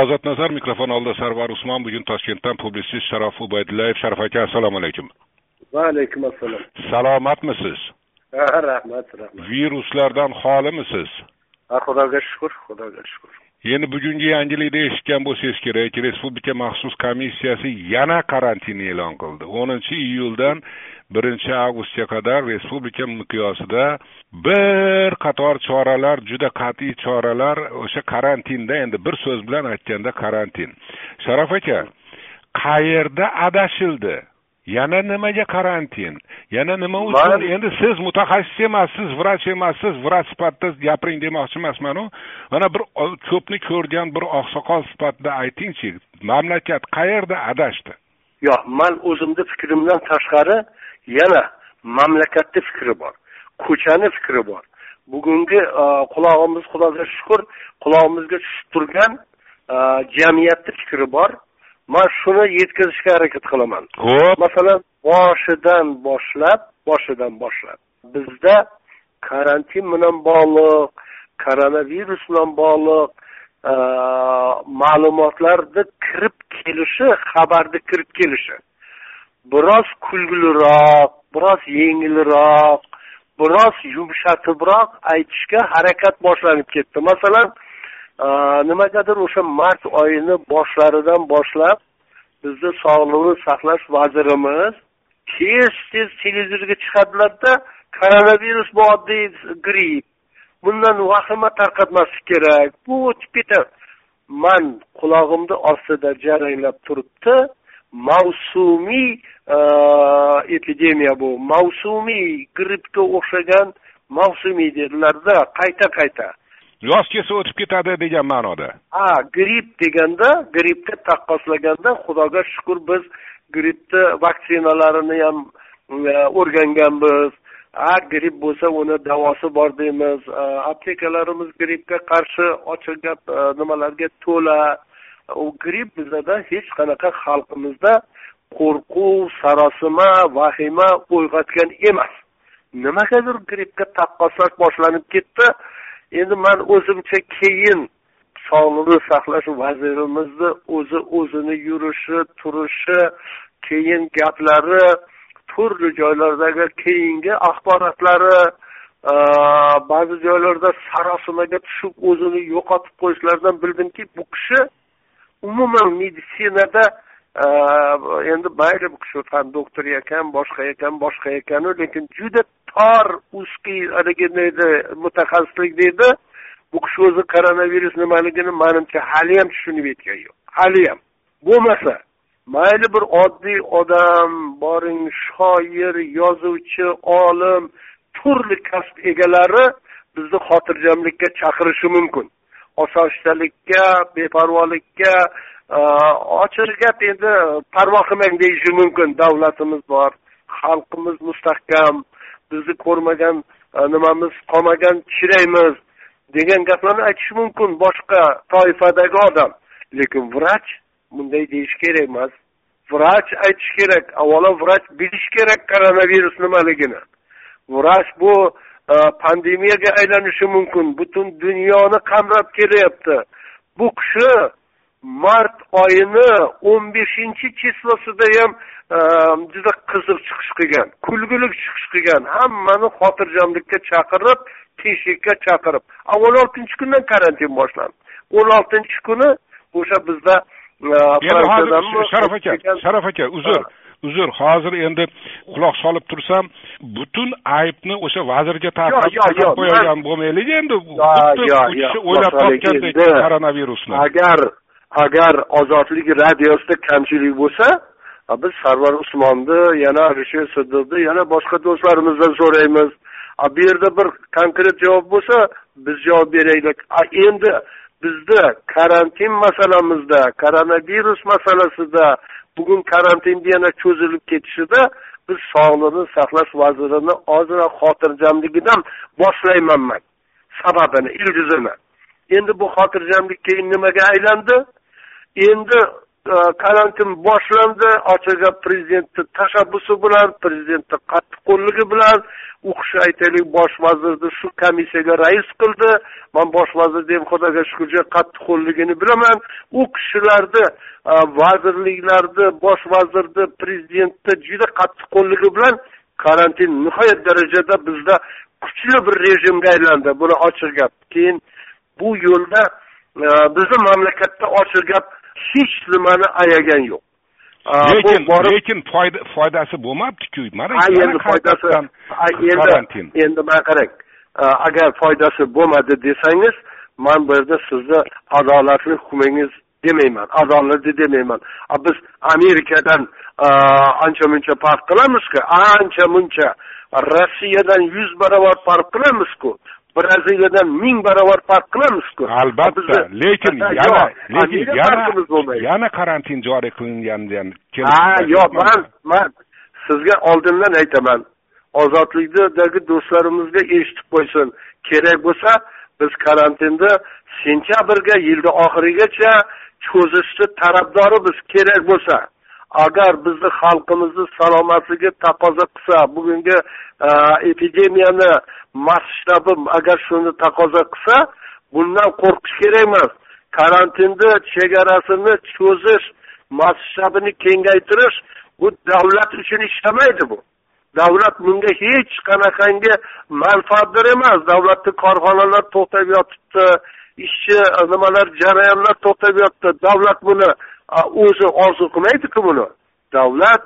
ozod nazar mikrofon oldida sarvar usmon bugun toshkentdan publitsist sharof ubaydullayev sharof aka assalomu alaykum. Va alaykum assalom salomatmisiz ha rahmat rahmat viruslardan xolimisiz ha xudoga shukur xudoga shukur endi bugungi yangilikda eshitgan bo'lsangiz kerak. Respublika maxsus komissiyasi yana karantin e'lon qildi. O'ninchi iyuldan birinchi avgustga qadar respublika miqyosida bir qator choralar juda qat'iy choralar o'sha karantinda endi bir so'z bilan aytganda karantin. Sharof aka qayerda adashildi? Yana nimaga karantin? Yana nima uchun? Endi siz mutaxassis emassiz vrach emassiz vrach sifatida gapiring demoqchi emasmanu mana bir ko'pni ko'rgan bir oqsoqol sifatida aytingchi mamlakat qayerda adashdi? Yo'q man o'zimni fikrimdan tashqari yana mamlakatni fikri bor ko'chani fikri bor. Bugungi e, qulog'imiz xudoga shukur qulog'imizga tushib turgan e, jamiyatni fikri bor. Man shuni yetkazishga harakat qilaman. Ho'p masalan boshidan boshlab boshidan boshlab. Bizda karantin bilan bog'liq koronavirus bilan bog'liq e, ma'lumotlarni kirib kelishi xabarni kirib kelishi biroz kulguliroq biroz yengilroq biroz yumshatibroq aytishga harakat boshlanib ketdi. Masalan e, nimagadir o'sha mart oyini boshlaridan boshlab bizni sog'liqni saqlash vazirimiz tez tez televizorga chiqadilarda koronavirus bu oddiy gripp. Bundan vahima tarqatmaslik kerak. Bu o'tib ketadi man qulog'imni ostida jaranglab turibdi. Mavsumiy epidemiya bu mavsumiy grippga o'xshagan mavsumiy dedilarda qayta qayta yoz kelsa o'tib ketadi degan ma'noda. Ha gripp deganda grippga taqqoslaganda xudoga shukur biz grippni vaksinalarini ham o'rganganmiz ha gripp bo'lsa uni davosi bor deymiz. Aptekalarimiz grippga qarshi ochilgan nimalarga to'la u gripp bizada hech qanaqa xalqimizda qo'rquv sarosima vahima uyg'otgan emas. Nimagadir grippga taqqoslash boshlanib ketdi. Endi man o'zimcha keyin sog'liqni saqlash vazirimizni o'zi o'zini yurishi turishi keyin gaplari turli joylardagi keyingi axborotlari ba'zi joylarda sarosimaga tushib o'zini yo'qotib qo'yishlaridan bildimki bu kishi umuman meditsinada e, endi mayli bu kishi fan doktor ekan boshqa ekan boshqa ekanu lekin juda tor узкий haligi deydi mutaxassislik deydi. Bu kishi o'zi koronavirus nimaligini manimcha haliyam tushunib yetgani yo'q. Haliyam bo'lmasa mayli bir oddiy odam boring shoir yozuvchi olim turli kasb egalari bizni xotirjamlikka chaqirishi mumkin. Osoyishtalikka beparvolikka e, ochiq gap endi parvo qilmang deyishi mumkin. Davlatimiz bor xalqimiz mustahkam bizni ko'rmagan e, nimamiz qolmagan chiraymiz degan gaplarni aytishi mumkin boshqa toifadagi odam. Lekin vrach bunday deyish kerak emas. Vrach aytish kerak avvalo vrach bilish kerak koronavirus nimaligini. Vrach bu pandemiyaga aylanishi mumkin butun dunyoni qamrab kelyapti bu kishi mart oyini o'n beshinchi chislosida ham juda qiziq chiqish qilgan kulgili chiqish qilgan hammani xotirjamlikka chaqirib tinchlikka chaqirib o'n oltinchi kundan karantin boshlandi o'n oltinchi kuni o'sha bizda hozir sharof aka sharof aka uzr uzr hozir endi quloq solib tursam butun aybni o'sha vazirga taqib qo'yadigan bo'lmaylik endi. Xuddi o'ylab topgandek koronavirusni. Agar agar ozodlik radiosida kamchilik bo'lsa biz sarvar usmonni yana alisher siddiqni yana boshqa do'stlarimizdan so'raymiz. Bu yerda bir konkret javob bo'lsa biz javob beraylik. Endi bizda karantin masalamizda koronavirus masalasida bugun karantin yana cho'zilib ketishida biz sog'liqni saqlash vazirini ozroq xotirjamligidan boshlayman man. Sababini ildizini. Endi bu xotirjamlik keyin nimaga aylandi? Endi Э, karantin boshlandi ochiq prezidentni tashabbusi bilan prezidentni qattiqqo'lligi bilan u kishi aytaylik bosh vazirni shu komissiyaga rais qildi man bosh vazirni ham xudoga shukur juda qattiqqo'lligini bilaman. U kishilarni e, vazirliklarni bosh vazirni prezidentni juda qattiqqo'lligi bilan karantin nihoyat darajada bizda kuchli bir rejimga aylandi buni ochiq gap keyin bu yo'lda e, bizni mamlakatda ochiq gap hech nimani ayagan yo'q. Lekin lekin foyda foydasi bo'lmabdiku? Mana endi foydasi endi endi mana qarang. Agar foydasi bo'lmadi desangiz man bu yerda sizni adolatli hukmingiz demayman adolatli demayman. Biz amerikadan ancha muncha farq qilamizku ancha muncha rossiyadan yuz barobar farq qilamizku braziliyadan ming barobar farq qilamizku? Albatta lekin yana lekin yana yana karantin joriy qilinganda ham ha yo'q man man sizga oldindan aytaman. Ozodlikdagi do'stlarimizga eshitib qo'ysin. Kerak bo'lsa biz karantinni sentyabrga yilni oxirigacha cho'zishni tarafdorimiz. Kerak bo'lsa agar bizni xalqimizni salomatligi taqozo qilsa bugungi e, epidemiyani masshtabi agar shuni taqozo qilsa bundan qo'rqish kerak emas. Karantinni chegarasini cho'zish masshtabini kengaytirish bu davlat uchun ishlamaydi bu. Davlat bunga hech qanaqangi manfaatdor emas. Davlatni korxonalar to'xtab yotibdi ishchi nimalar jarayonlar to'xtab yotibdi. Davlat buni o'zi orzu qilmaydiku buni davlat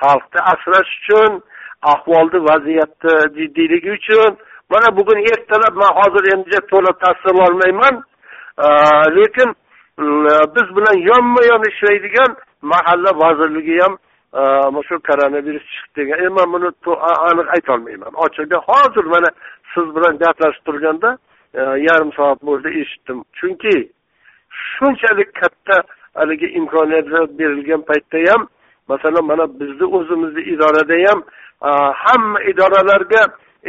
xalqni asrash uchun ahvolni vaziyatni jiddiyligi uchun mana bugun ertalab man hozir endi to'la tasvirlolmayman lekin biz bilan yonma yon ishlaydigan mahalla vazirligi ham shu koronavirus chiqdi degan endi man buni aniq aytolmayman ochig'i hozir mana siz bilan gaplashib turganda yarim soat bo'ldi eshitdim chunki shunchalik katta haligi imkoniyatlar berilgan paytda ham masalan mana bizni o'zimizni idorada ham hamma idoralarga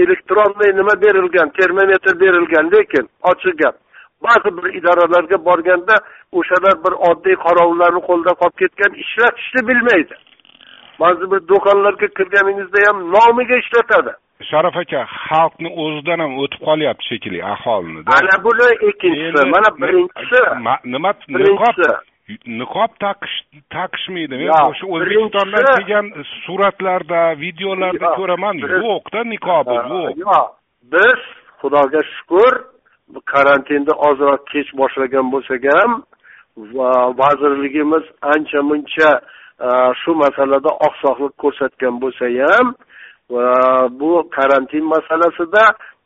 elektronniy nima berilgan termometr berilgan lekin ochiq gap. Ba'zi bir idoralarga borganda o'shalar bir oddiy qorovullarni qo'lida qolib ketgan ishlatishni bilmaydi. Ba'zi bir do'konlarga kirganingizda ham nomiga ishlatadi. Sharof aka xalqni o'zidan ham o'tib qolyapti shekilli aholini ana buni ikkinchisi mana birinchisi. nima niqob niqob taqish taqishmaydi men o'sha o'zbekistondan kelgan suratlarda videolarda ko'raman. yo'qda niqobi yo'q. yo'q biz xudoga shukur karantinni ozroq kech boshlagan bo'lsak ham vazirligimiz ancha muncha shu masalada oqsoqlik ko'rsatgan bo'lsa ham bu karantin masalasida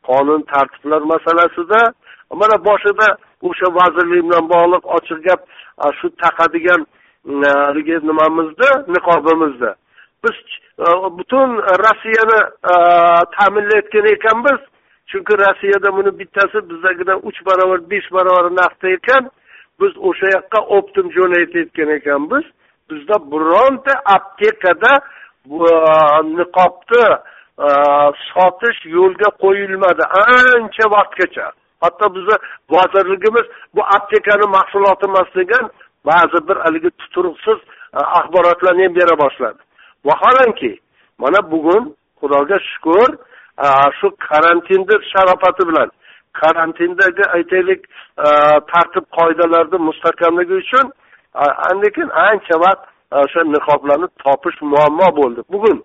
qonun tartiblar masalasida mana boshida o'sha vazirlik bilan bog'liq ochiq gap shu taqadigan haligi nimamizni niqobimizni biz butun rossiyani ta'minlayotgan ekanmiz. Chunki rossiyada buni bittasi bizdagidan uch barobar besh barobar narxda ekan. Biz o'sha yoqqa optim jo'natayotgan ekanmiz. Bizda bironta aptekada niqobni sotish yo'lga qo'yilmadi ancha vaqtgacha. Hatto bizni vazirligimiz bu aptekani mahsuloti emas degan ba'zi bir haligi tuturuqsiz e, axborotlarni ham bera boshladi. Vaholanki mana bugun xudoga shukur e, shu karantinni sharofati bilan karantindagi aytaylik e, tartib qoidalarni mustahkamligi uchun lekin ancha vaqt o'sha niqoblarni topish muammo bo'ldi. Bugun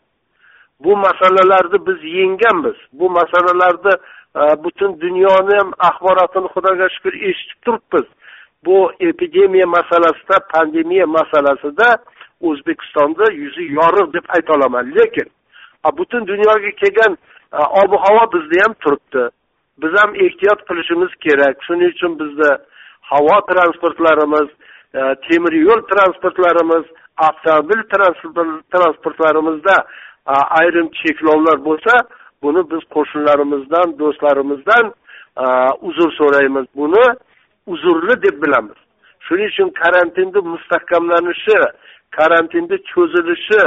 bu masalalarni biz yengganmiz bu masalalarni butun dunyoni ham axborotini xudoga shukur eshitib turibmiz bu epidemiya masalasida pandemiya masalasida o'zbekistonda yuzi yorug' deb ayta olaman lekin butun dunyoga kelgan ob havo bizda ham turibdi biz ham ehtiyot qilishimiz kerak shuning uchun bizda havo transportlarimiz temir yo'l transportlarimiz avtomobil transportlarimizda ayrim cheklovlar bo'lsa buni biz qo'shnilarimizdan do'stlarimizdan e, uzr so'raymiz. Buni uzrli deb bilamiz. Shuning uchun karantinni mustahkamlanishi karantinni cho'zilishi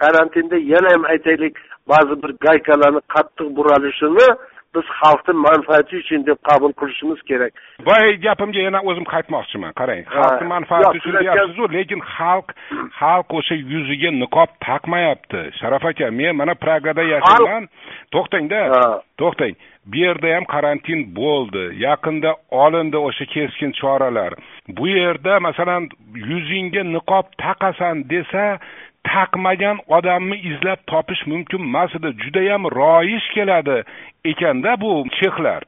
karantinda yana ham aytaylik ba'zi bir gaykalarni qattiq buralishini biz xalqni manfaati uchun deb qabul qilishimiz kerak. Boyagi gapimga yana o'zim qaytmoqchiman. Qarang xalqni manfaati uchun deyapsizu lekin xalq xalq o'sha yuziga niqob taqmayapti. Sharof aka men mana pragada yashayman to'xtangda to'xtang bu yerda ham karantin bo'ldi. Yaqinda olindi o'sha keskin choralar. Bu yerda masalan yuzingga niqob taqasan desa taqmagan odamni izlab topish mumkin emas edi. Judayam royish keladi ekanda bu chexlar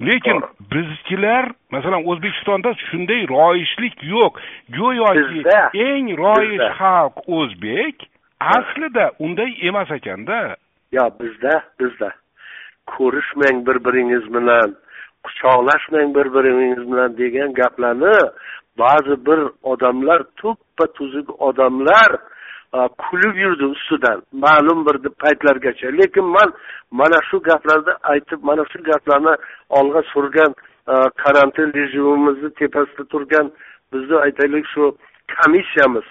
lekin bizchilar masalan o'zbekistonda shunday royishlik yo'q. Go'yoki eng royish xalq o'zbek aslida unday emas ekanda. Yo bizda bizda. Ko'rishmang bir biringiz bilan quchoqlashmang bir biringiz bilan degan gaplarni ba'zi bir odamlar tuppa tuzuk odamlar kulib yurdi ustidan ma'lum bir paytlargacha. Lekin man mana shu gaplarni aytib mana shu gaplarni olg'a surgan karantin rejimimizni tepasida turgan bizni aytaylik shu komissiyamiz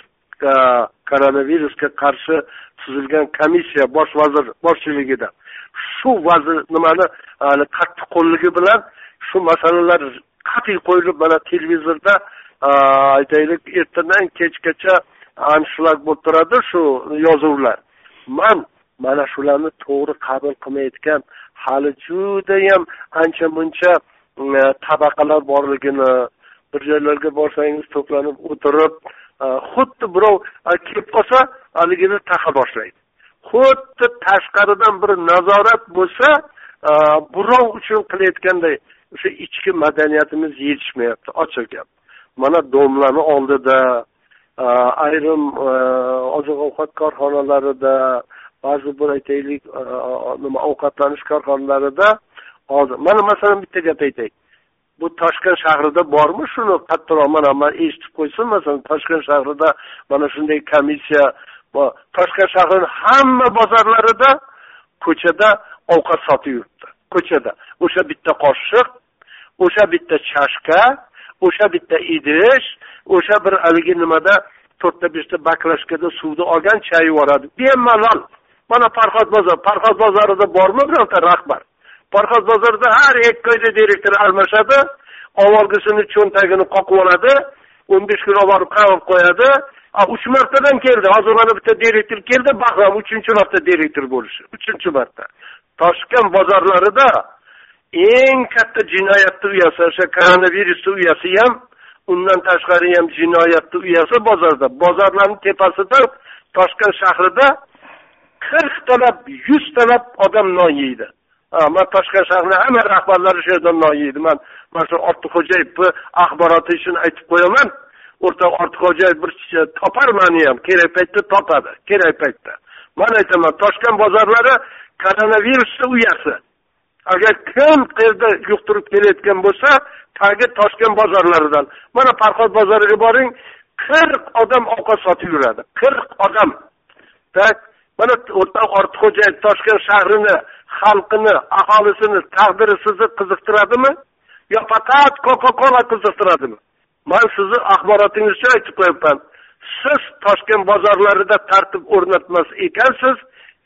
koronavirusga qarshi tuzilgan komissiya bosh vazir boshchiligida. Shu vazir nimani qattiqqo'lligi bilan shu masalalar qat'iy qo'yilib mana televizorda aytaylik ertadan kechgacha anshlag bo'lib turadi shu yozuvlar. Man mana shularni to'g'ri qabul qilmayotgan hali judayam ancha muncha e, tabaqalar borligini bir joylarga borsangiz to'planib o'tirib e, xuddi birov e, kelib qolsa haligini taqa boshlaydi. Xuddi tashqaridan bir nazorat bo'lsa birov uchun qilayotganday o'sha ichki madaniyatimiz yetishmayapti ochiq gap. Mana domlani oldida Э, ayrim э, oziq ovqat korxonalarida ba'zi bir aytaylik e, nima ovqatlanish korxonalarida hozir mana masalan bitta gap aytay. Bu toshkent shahrida bormi shuni? Qattiqroq mana man eshitib qo'ysin masalan toshkent shahrida mana shunday komissiya toshkent shahrini hamma bozorlarida ko'chada ovqat sotib yuribdi. Ko'chada. O'sha bitta qoshiq o'sha bitta chashka o'sha bitta idish o'sha bir haligi nimada to'rtta beshta baklashkada suvni olgan chayib yuboradi. Bemalol. Mana farhod bozor. Farhod bozorida bormi bironta rahbar? Farhod bozorida har ikki oyda direktor almashadi avvalgisini cho'ntagini qoqib oladi o'n besh kun olib borib qamab qo'yadi. Uch martadan keldi. Hozir mana bitta direktor keldi. Bahram uchinchi marta direktor bo'lishi. Uchinchi marta. Toshkent bozorlarida eng katta jinoyatni uyasi o'sha koronavirusni uyasi ham undan tashqari ham jinoyatni uyasi bozorda. Bozorlarni tepasida toshkent shahrida qirqtalab yuztalab odam non yeydi. Man toshkent shahrini hamma rahbarlari shu yerdan non yeydi. Man mana shu ortiqxo'jayevni axboroti uchun aytib qo'yaman. O'rtoq ortiqxo'jayev bir topar mani ham kerak paytda topadi kerak paytda. Man aytaman toshkent bozorlari koronavirusni uyasi. Agar kim qayerda yuqtirib kelayotgan bo'lsa tagi toshkent bozorlaridan. Mana farhod bozoriga boring qirq odam ovqat sotib yuradi qirq odam. Mana o'rtoq ortiqxo'jayev toshkent shahrini xalqini aholisini taqdiri sizni qiziqtiradimi? Yo faqat coca cola qiziqtiradimi? Man sizni axborotingiz uchun aytib qo'yapman siz toshkent bozorlarida tartib o'rnatmas ekansiz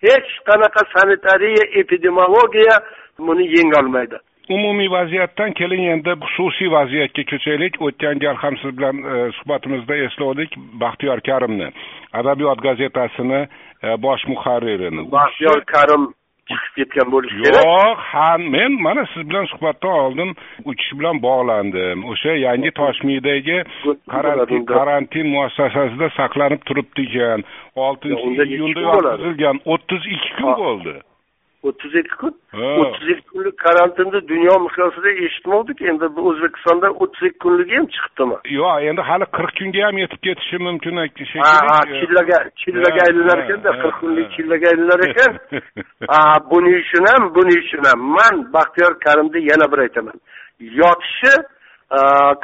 hech qanaqa sanitariya epidemiologiya buni yengolmaydi umumiy vaziyatdan keling endi xususiy vaziyatga ko'chaylik o'tgan gal ham siz bilan e, suhbatimizda eslovdik baxtiyor karimni. Adabiyot gazetasini e, bosh muharririni. Baxtiyor karim chiqib ketgan bo'lishi kerak. Yo'q ha men mana siz bilan suhbatdan oldin u kishi bilan bog'landim. O'sha yangi toshmiydagi karantin karantin muassasasida saqlanib turibdi ekan oltinchi iyunda yotqizilgan o'ttiz ikki kun bo'ldi o'ttiz ikki kun o'ttiz ikki kunlik karantinni dunyo miqyosida eshitmovdik endi o'zbekistonda o'ttiz ikki kunligi ham chiqibdimi? Yo'q endi hali qirq kunga ham yetib ketishi mumkin ha chillaga chillaga aylanar ekanda qirq kunlik chillaga aylanar ekan. Buning uchun ham buning uchun ham man baxtiyor karimni yana bir aytaman. Yotishi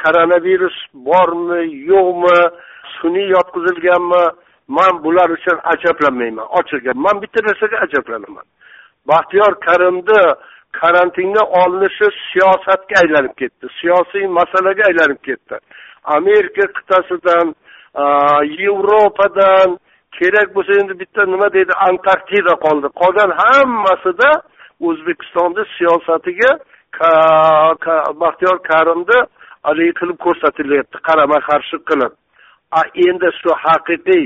koronavirus bormi yo'qmi sun'iy yotqizilganmi man bular uchun ajablanmayman ochiq gap man bitta narsaga ajablanaman baxtiyor karimni karantinga olinishi siyosatga aylanib ketdi siyosiy masalaga aylanib ketdi. Amerika qit'asidan yevropadan kerak bo'lsa endi bitta nima deydi antarktida qoldi. Qolgan hammasida o'zbekistonni siyosatiga baxtiyor karimni haligi qilib ko'rsatilyapti qarama qarshi qilib. Endi shu haqiqiy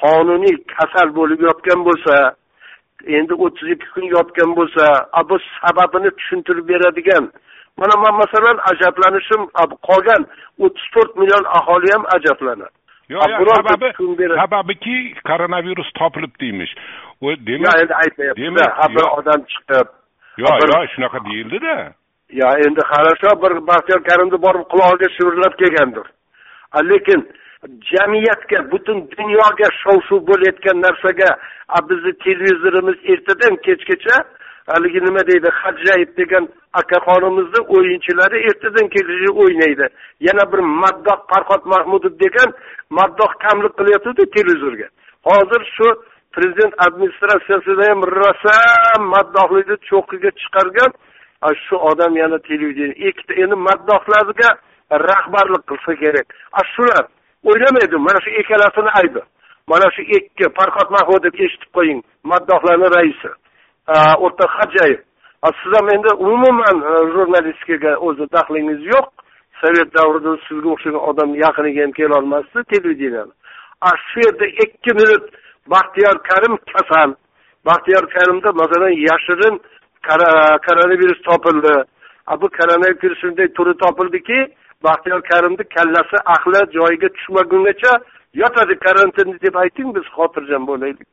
qonuniy kasal bo'lib yotgan bo'lsa endi o'ttiz ikki kun yotgan bo'lsa bu sababini tushuntirib beradigan. Mana man masalan ajablanishim qolgan o'ttiz to'rt million aholi ham ajablanadi. Yo'q sababi sababiki koronavirus topilibdi deymish. Demak endi aytyaptida ha bir odam chiqib yo'q yo'q shunaqa deyildida. Yo endi хорошо bir baxtiyor karimni borib qulog'iga shivirlab kelgandir. Lekin jamiyatga butun dunyoga shov shuv bo'layotgan narsaga bizni televizorimiz ertadan kechgacha haligi nima deydi hajjayev degan akaxonimizni o'yinchilari ertadan kechgacha o'ynaydi. Yana bir maddoh farhod mahmudov degan maddoh kamlik qilyotgandi televizorga. Hozir shu prezident administratsiyasida ham rosa maddohlikni cho'qqiga chiqargan shu odam yana televideniya ikkita endi maddohlarga rahbarlik qilsa kerak. A shular o'ylamaydi. Mana shu ikkalasini aybi mana shu ikki farhod mahmudov eshitib qo'ying maddohlarni raisi. O'rta hajayev siz ham endi umuman e, jurnalistikaga o'zi daxlingiz yo'q. Sovet davrida sizga o'xshagan odam yaqiniga ham kelolmasdi televideniyani a shu yerda ikki minut baxtiyor karim kasal. Baxtiyor karimda masalan yashirin koronavirus topildi. Bu koronavirus shunday turi topildiki baxtiyor karimni kallasi ahli joyiga tushmagungacha yotadi karantinda deb ayting biz xotirjam bo'laylik.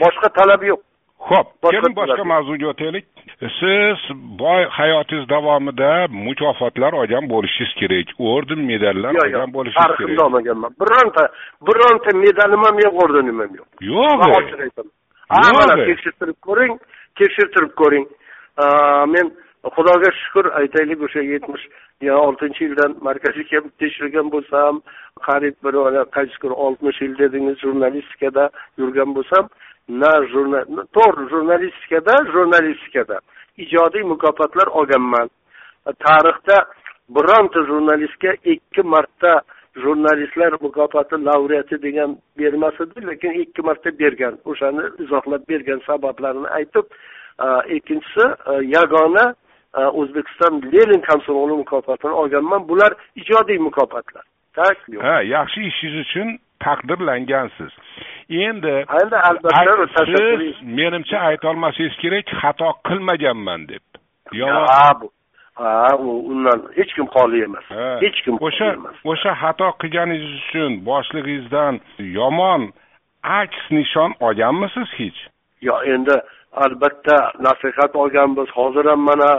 Boshqa talab yo'q. Ho'p keling boshqa mavzuga o'taylik. Siz boy hayotingiz davomida mukofotlar olgan bo'lishingiz kerak orden medallar olgan bo'lishingiz kerak. tariximda olmaganman. Bironta bironta medalim ham yo'q ordenim ham yo'q. Yo'q. Ochiq aytaman. Tekshirtirib ko'ring tekshirtirib ko'ring. Men xudoga shukur aytaylik o'sha yetmish oltinchi yildan markaziy kelib tekshirgan bo'lsam qariyb bir qaysi kuni oltmish yil dedingiz jurnalistikada yurgan bo'lsam na jurnal to'g'ri jurnalistikada jurnalistikada ijodiy mukofotlar olganman. Tarixda bironta jurnalistga ikki marta jurnalistlar mukofoti laureati degan bermas edi lekin ikki marta bergan o'shani izohlab bergan sabablarini aytib ikkinchisi yagona o'zbekiston lenin komsomoli mukofotini olganman. Bular ijodiy mukofotlar. Tak yo'q. Ha yaxshi ishingiz uchun taqdirlangansiz. Endi endi albatta siz menimcha aytolmasangiz kerak xato qilmaganman deb. Yomon ha undan hech kim xoli emas. Hech kim o'sha o'sha xato qilganingiz uchun boshlig'ingizdan yomon aks nishon olganmisiz hech? Yo'q endi albatta nasihat olganmiz. Hozir ham mana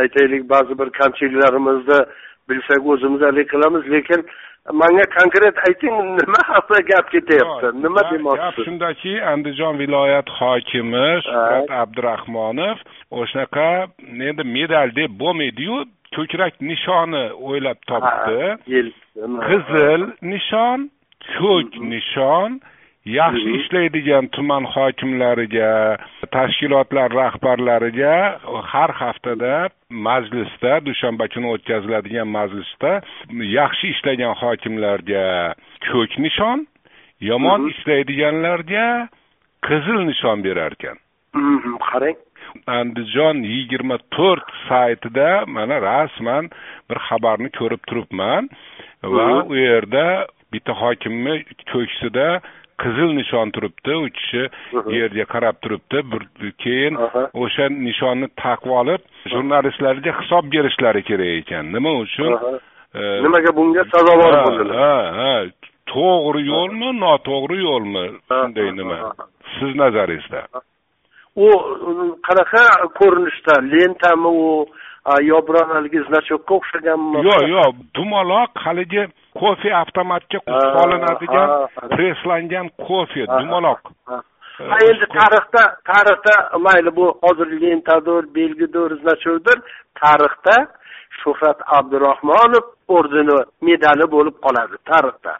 aytaylik ba'zi bir kamchiliklarimizni bilsak o'zimiz haligi qilamiz lekin manga konkret ayting nima haqida gap ketyapti? Nima demoqchisiz gap shundaki andijon viloyat hokimi shuhrat abdurahmonov o'shanaqa endi medal deb bo'lmaydiyu ko'krak nishoni o'ylab topdi. Qizil nishon ko'k nishon yaxshi ishlaydigan tuman hokimlariga tashkilotlar rahbarlariga har haftada majlisda dushanba kuni o'tkaziladigan majlisda yaxshi ishlagan hokimlarga ko'k nishon yomon ishlaydiganlarga qizil nishon berar ekan qarang. Andijon yigirma to'rt saytida mana rasman bir xabarni ko'rib turibman va u yerda bitta hokimni ko'ksida qizil nishon turibdi u kishi yerga qarab turibdi keyin o'sha nishonni taqib olib jurnalistlarga hisob berishlari kerak ekan. Nima uchun? Nimaga bunga sazovor bo'ldilar? ha ha. To'g'ri yo'lmi noto'g'ri yo'lmi? Shunday nima? Siz nazaringizda. U qanaqa ko'rinishda lentami u yo biron haligi значокка o'xshaganmi yo'q yo'q dumaloq haligi kofe avtomatga solinadigan presslangan kofe dumaloq ha endi tarixda tarixda mayli bu hozir lentadir belgidir значокdir tarixda shuhrat abdurahmonov ordeni medali bo'lib qoladi tarixda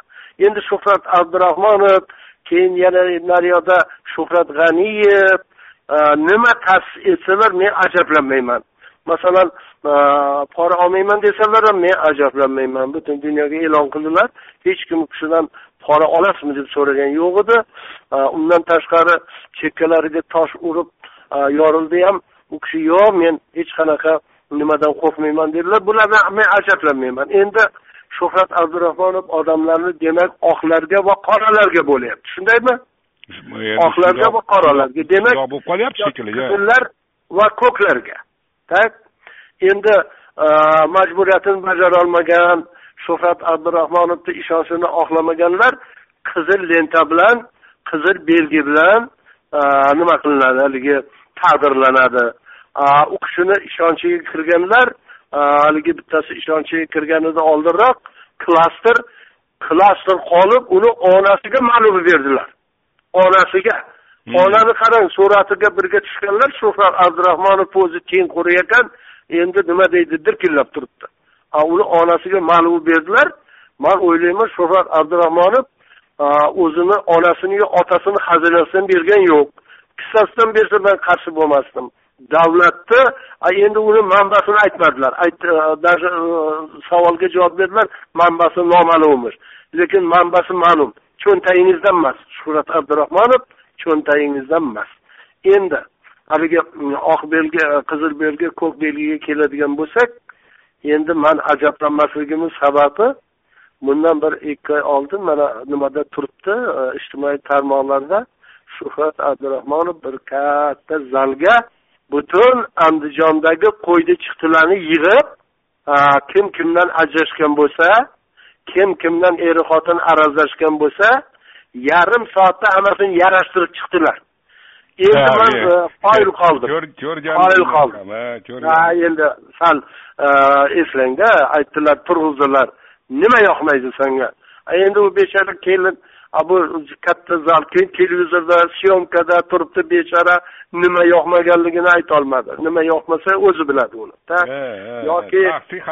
endi shuhrat abdurahmonov keyin yana naryoqda shuhrat g'aniyev nima ta'sis etsalar men ajablanmayman masalan pora olmayman desalar ham men ajablanmayman. Butun dunyoga e'lon qildilar. Hech kim u kishidan pora olasizmi deb so'ragan yo'q edi. Undan tashqari chekkalariga tosh urib yorildi ham u kishi yo'q men hech qanaqa nimadan qo'rqmayman dedilar. Bulardan men ajablanmayman. Endi shuhrat abdurahmonov odamlarni demak oqlarga va qoralarga bo'lyapti. Shundaymi? Oqlarga va qoralarga. Demak bo'lib qolyapti shekilli qizillar va ko'klarga tak endi e, majburiyatini majburiyatini bajarolmagan shuhrat abdurahmonovni ishonchini oqlamaganlar qizil lenta bilan qizil belgi bilan e, nima qilinadi haligi taqdirlanadi. U kishini ishonchiga kirganlar e, haligi bittasi ishonchiga kirganidan oldinroq klaster klaster qolib uni onasiga ma'lum berdilar. Onasiga. Hmm. onani qarang suratiga birga tushganlar shuhrat abdurahmonov o'zi teng ekan endi nima deydi dirkillab turibdi. Uni onasiga ma'lum berdilar. Man o'ylayman shuhrat abdurahmonov o'zini onasini yo otasini xazinasidan bergan yo'q. Kissasidan bersa man qarshi bo'lmasdim. Davlatni endi uni manbasini aytmadilar. Даже e, savolga javob berdilar manbasi noma'lummish lekin manbasi ma'lum. Cho'ntagingizdan emas shuhrat abdurahmonov cho'ntagingizdan emas. Endi haligi mm, oq belgi e, qizil belgi ko'k belgiga keladigan bo'lsak endi man ajablanmasligimni sababi bundan bir ikki oy oldin mana nimada turibdi e, ijtimoiy tarmoqlarda shuhrat abdurahmonov bir katta zalga butun andijondagi qo'ydi chiqtilarni yig'ib kim kimdan ajrashgan bo'lsa kim kimdan eri xotin arazlashgan bo'lsa yarim soatda hammasini yarashtirib chiqdilar. Endi man qoyil qoldim. qoyil qoldim. Ha endi sal e, eslangda aytdilar turg'izdilar. Nima yoqmaydi senga? Endi u bechora kelin bu katta zal televizorda syomkada turibdi bechora nima yoqmaganligini aytolmadi nima yoqmasa o'zi biladi uni yoki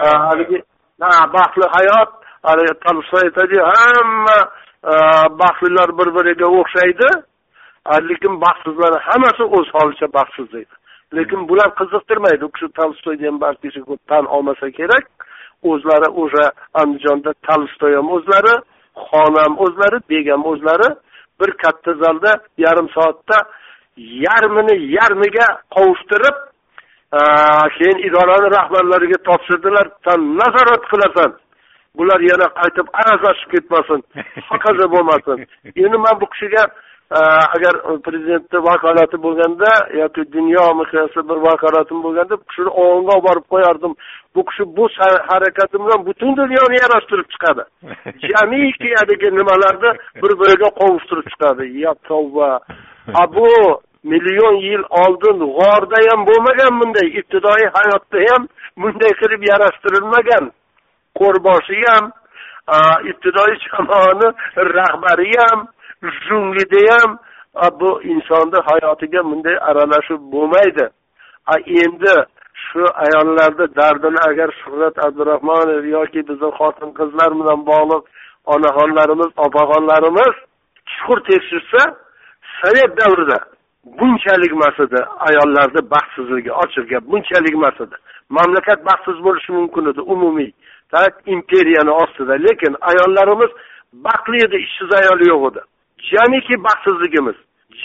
haligi ha baxtli hayot haligi tolstoy aytadiyu hamma Э, baxtlilar bir biriga o'xshaydi. Lekin baxtsizlar hammasi o'z holicha baxtsiz deydi. Lekin bular qiziqtirmaydi. U kishi tolstoyni ham balki tan olmasa kerak. O'zlari o'sha andijonda tolstoy ham o'zlari xon ham o'zlari bek ham o'zlari bir katta zalda yarim soatda yarmini yarmiga qovushtirib э, keyin idorani rahbarlariga topshirdilar. San nazorat qilasan. Bular yana qaytib arazlashib ketmasin hokazo bo'lmasin. Endi man bu kishiga agar prezidentni vakolati bo'lganda yoki dunyo miqyosida bir vakolatim bo'lganda bu kishini ovunga olib borib qo'yardim. Bu kishi bu harakati bilan butun dunyoni yarashtirib chiqadi. Jamiki haligi nimalarni bir biriga qovushtirib chiqadi. Ya tavba. A bu million yil oldin g'orda ham bo'lmagan bunday ibtidoiy hayotda ham bunday qilib yarashtirilmagan qo'rboshi ham ibtidoiy jamoani rahbari ham ham bu insonni hayotiga bunday aralashib bo'lmaydi. Endi shu ayollarni dardini agar shuhrat abdurahmonov yoki bizni xotin qizlar bilan bog'liq onaxonlarimiz opaxonlarimiz chuqur tekshirsa sovet davrida bunchalik emas edi ayollarni baxtsizligi ochiq gap bunchalik emas edi. Mamlakat baxtsiz bo'lishi mumkin edi umumiy. Imperiyani ostida lekin ayollarimiz baxtli edi ishsiz ayol yo'q edi. Jamiki baxtsizligimiz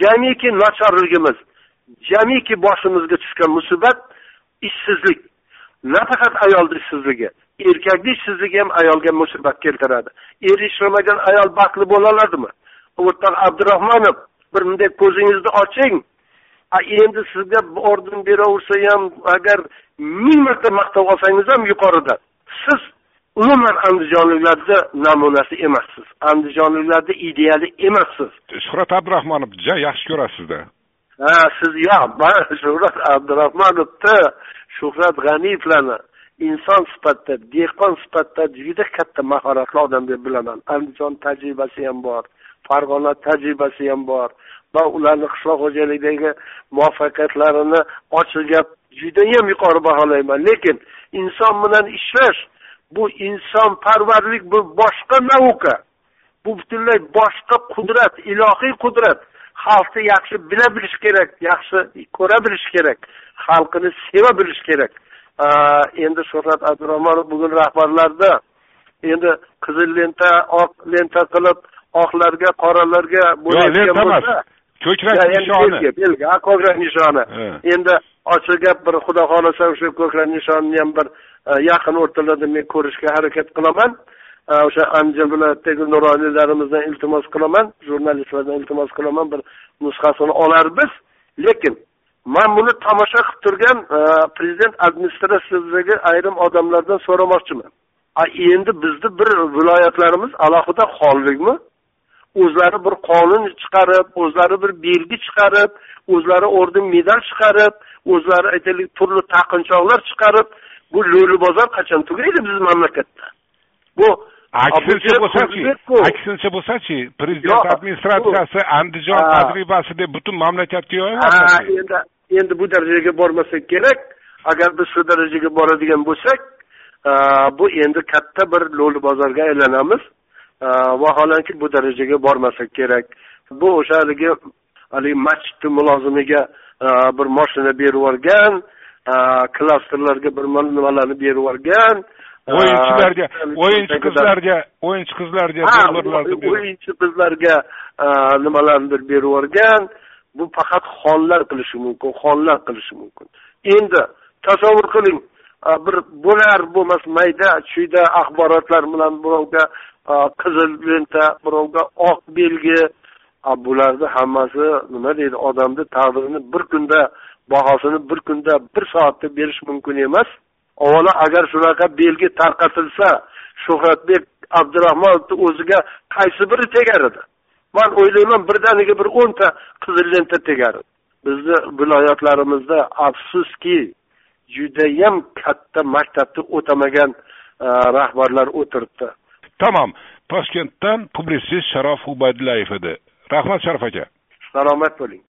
jamiki nachorligimiz jamiki boshimizga tushgan musibat ishsizlik. Nafaqat ayolni ishsizligi erkakni ishsizligi ham ayolga musibat keltiradi. Eri ishlamagan ayol baxtli bo'la oladimi? O'rtoq abdurahmonov bir bunday ko'zingizni oching. Endi sizga orden beraversa ham agar ming marta maqtab olsangiz ham yuqoridan siz umuman andijonliklarni namunasi emassiz. Andijonliklarni ideali emassiz. Shuhrat abdurahmonov juda yaxshi ko'rasizda ha siz yo'q man shuhrat abdurahmonovni shuhrat g'aniyevlarni inson sifatida dehqon sifatida juda katta mahoratli odam deb bilaman. Andijon tajribasi ham bor farg'ona tajribasi ham bor. Va ularni qishloq xo'jaligidagi muvaffaqiyatlarini ochiq gap judayam yuqori baholayman. Lekin inson bilan ishlash bu insonparvarlik bu boshqa nauka. Bu butunlay boshqa qudrat ilohiy qudrat. Xalqni yaxshi bila bilish kerak yaxshi ko'ra bilish kerak xalqini seva bilish kerak. Endi shuhrat abdurahmonov bugun rahbarlarda endi qizil lenta oq lenta qilib oqlarga qoralarga bo'layotgan bo'lsa ko'krak nishoni. belgi ko'krak nishoni. Endi ochiq gap bir xudo xohlasa o'sha ko'krak nishonni ham bir Э, yaqin o'rtalarda men ko'rishga harakat qilaman. Э, o'sha andijon viloyatidagi nuroniylarimizdan iltimos qilaman jurnalistlardan iltimos qilaman bir nusxasini olarmiz. Lekin man buni tomosha qilib turgan e, prezident administratsiyasidagi ayrim odamlardan so'ramoqchiman. A endi bizni bir viloyatlarimiz alohida xonlikmi o'zlari bir qonun chiqarib o'zlari bir belgi chiqarib o'zlari orden medal chiqarib o'zlari aytaylik turli taqinchoqlar chiqarib bu lo'li bozor qachon tugaydi bizni mamlakatda? Bu aksincha bo'lsachi aksincha bo'lsachi prezident administratsiyasi andijon tajribasi deb butun mamlakatga yoymoqchi endi endi bu darajaga bormasak kerak. Agar biz shu darajaga boradigan bo'lsak bu endi katta bir lo'li bozorga aylanamiz vaholanki bu darajaga bormasak kerak. Bu o'sha haligi haligi masjidni mulozimiga bir moshina berib yuborgan klasterlarga bir nimalarni berib yuborgan o'yinchilarga o'yinchi qizlarga o'yinchi qizlarga o'yinchi qizlarga nimalarnidir berib yuborgan bu faqat xonlar qilishi mumkin xonlar qilishi mumkin endi tasavvur qiling bir bo'lar bo'lmas mayda chuyda axborotlar bilan birovga qizil lenta birovga oq belgi bularni hammasi nima deydi odamni taqdirini bir kunda bahosini bir kunda bir soatda berish mumkin emas. Avvalo agar shunaqa belgi tarqatilsa shuhratbek abdurahmonovni o'ziga qaysi biri tegar edi? Man o'ylayman birdaniga bir o'nta qizil lenta tegar edi. Bizni viloyatlarimizda afsuski judayam katta maktabni o'tamagan e, rahbarlar o'tiribdi. Tamom toshkentdan publitsist sharof ubaydullayev edi. Rahmat sharof aka. Salomat bo'ling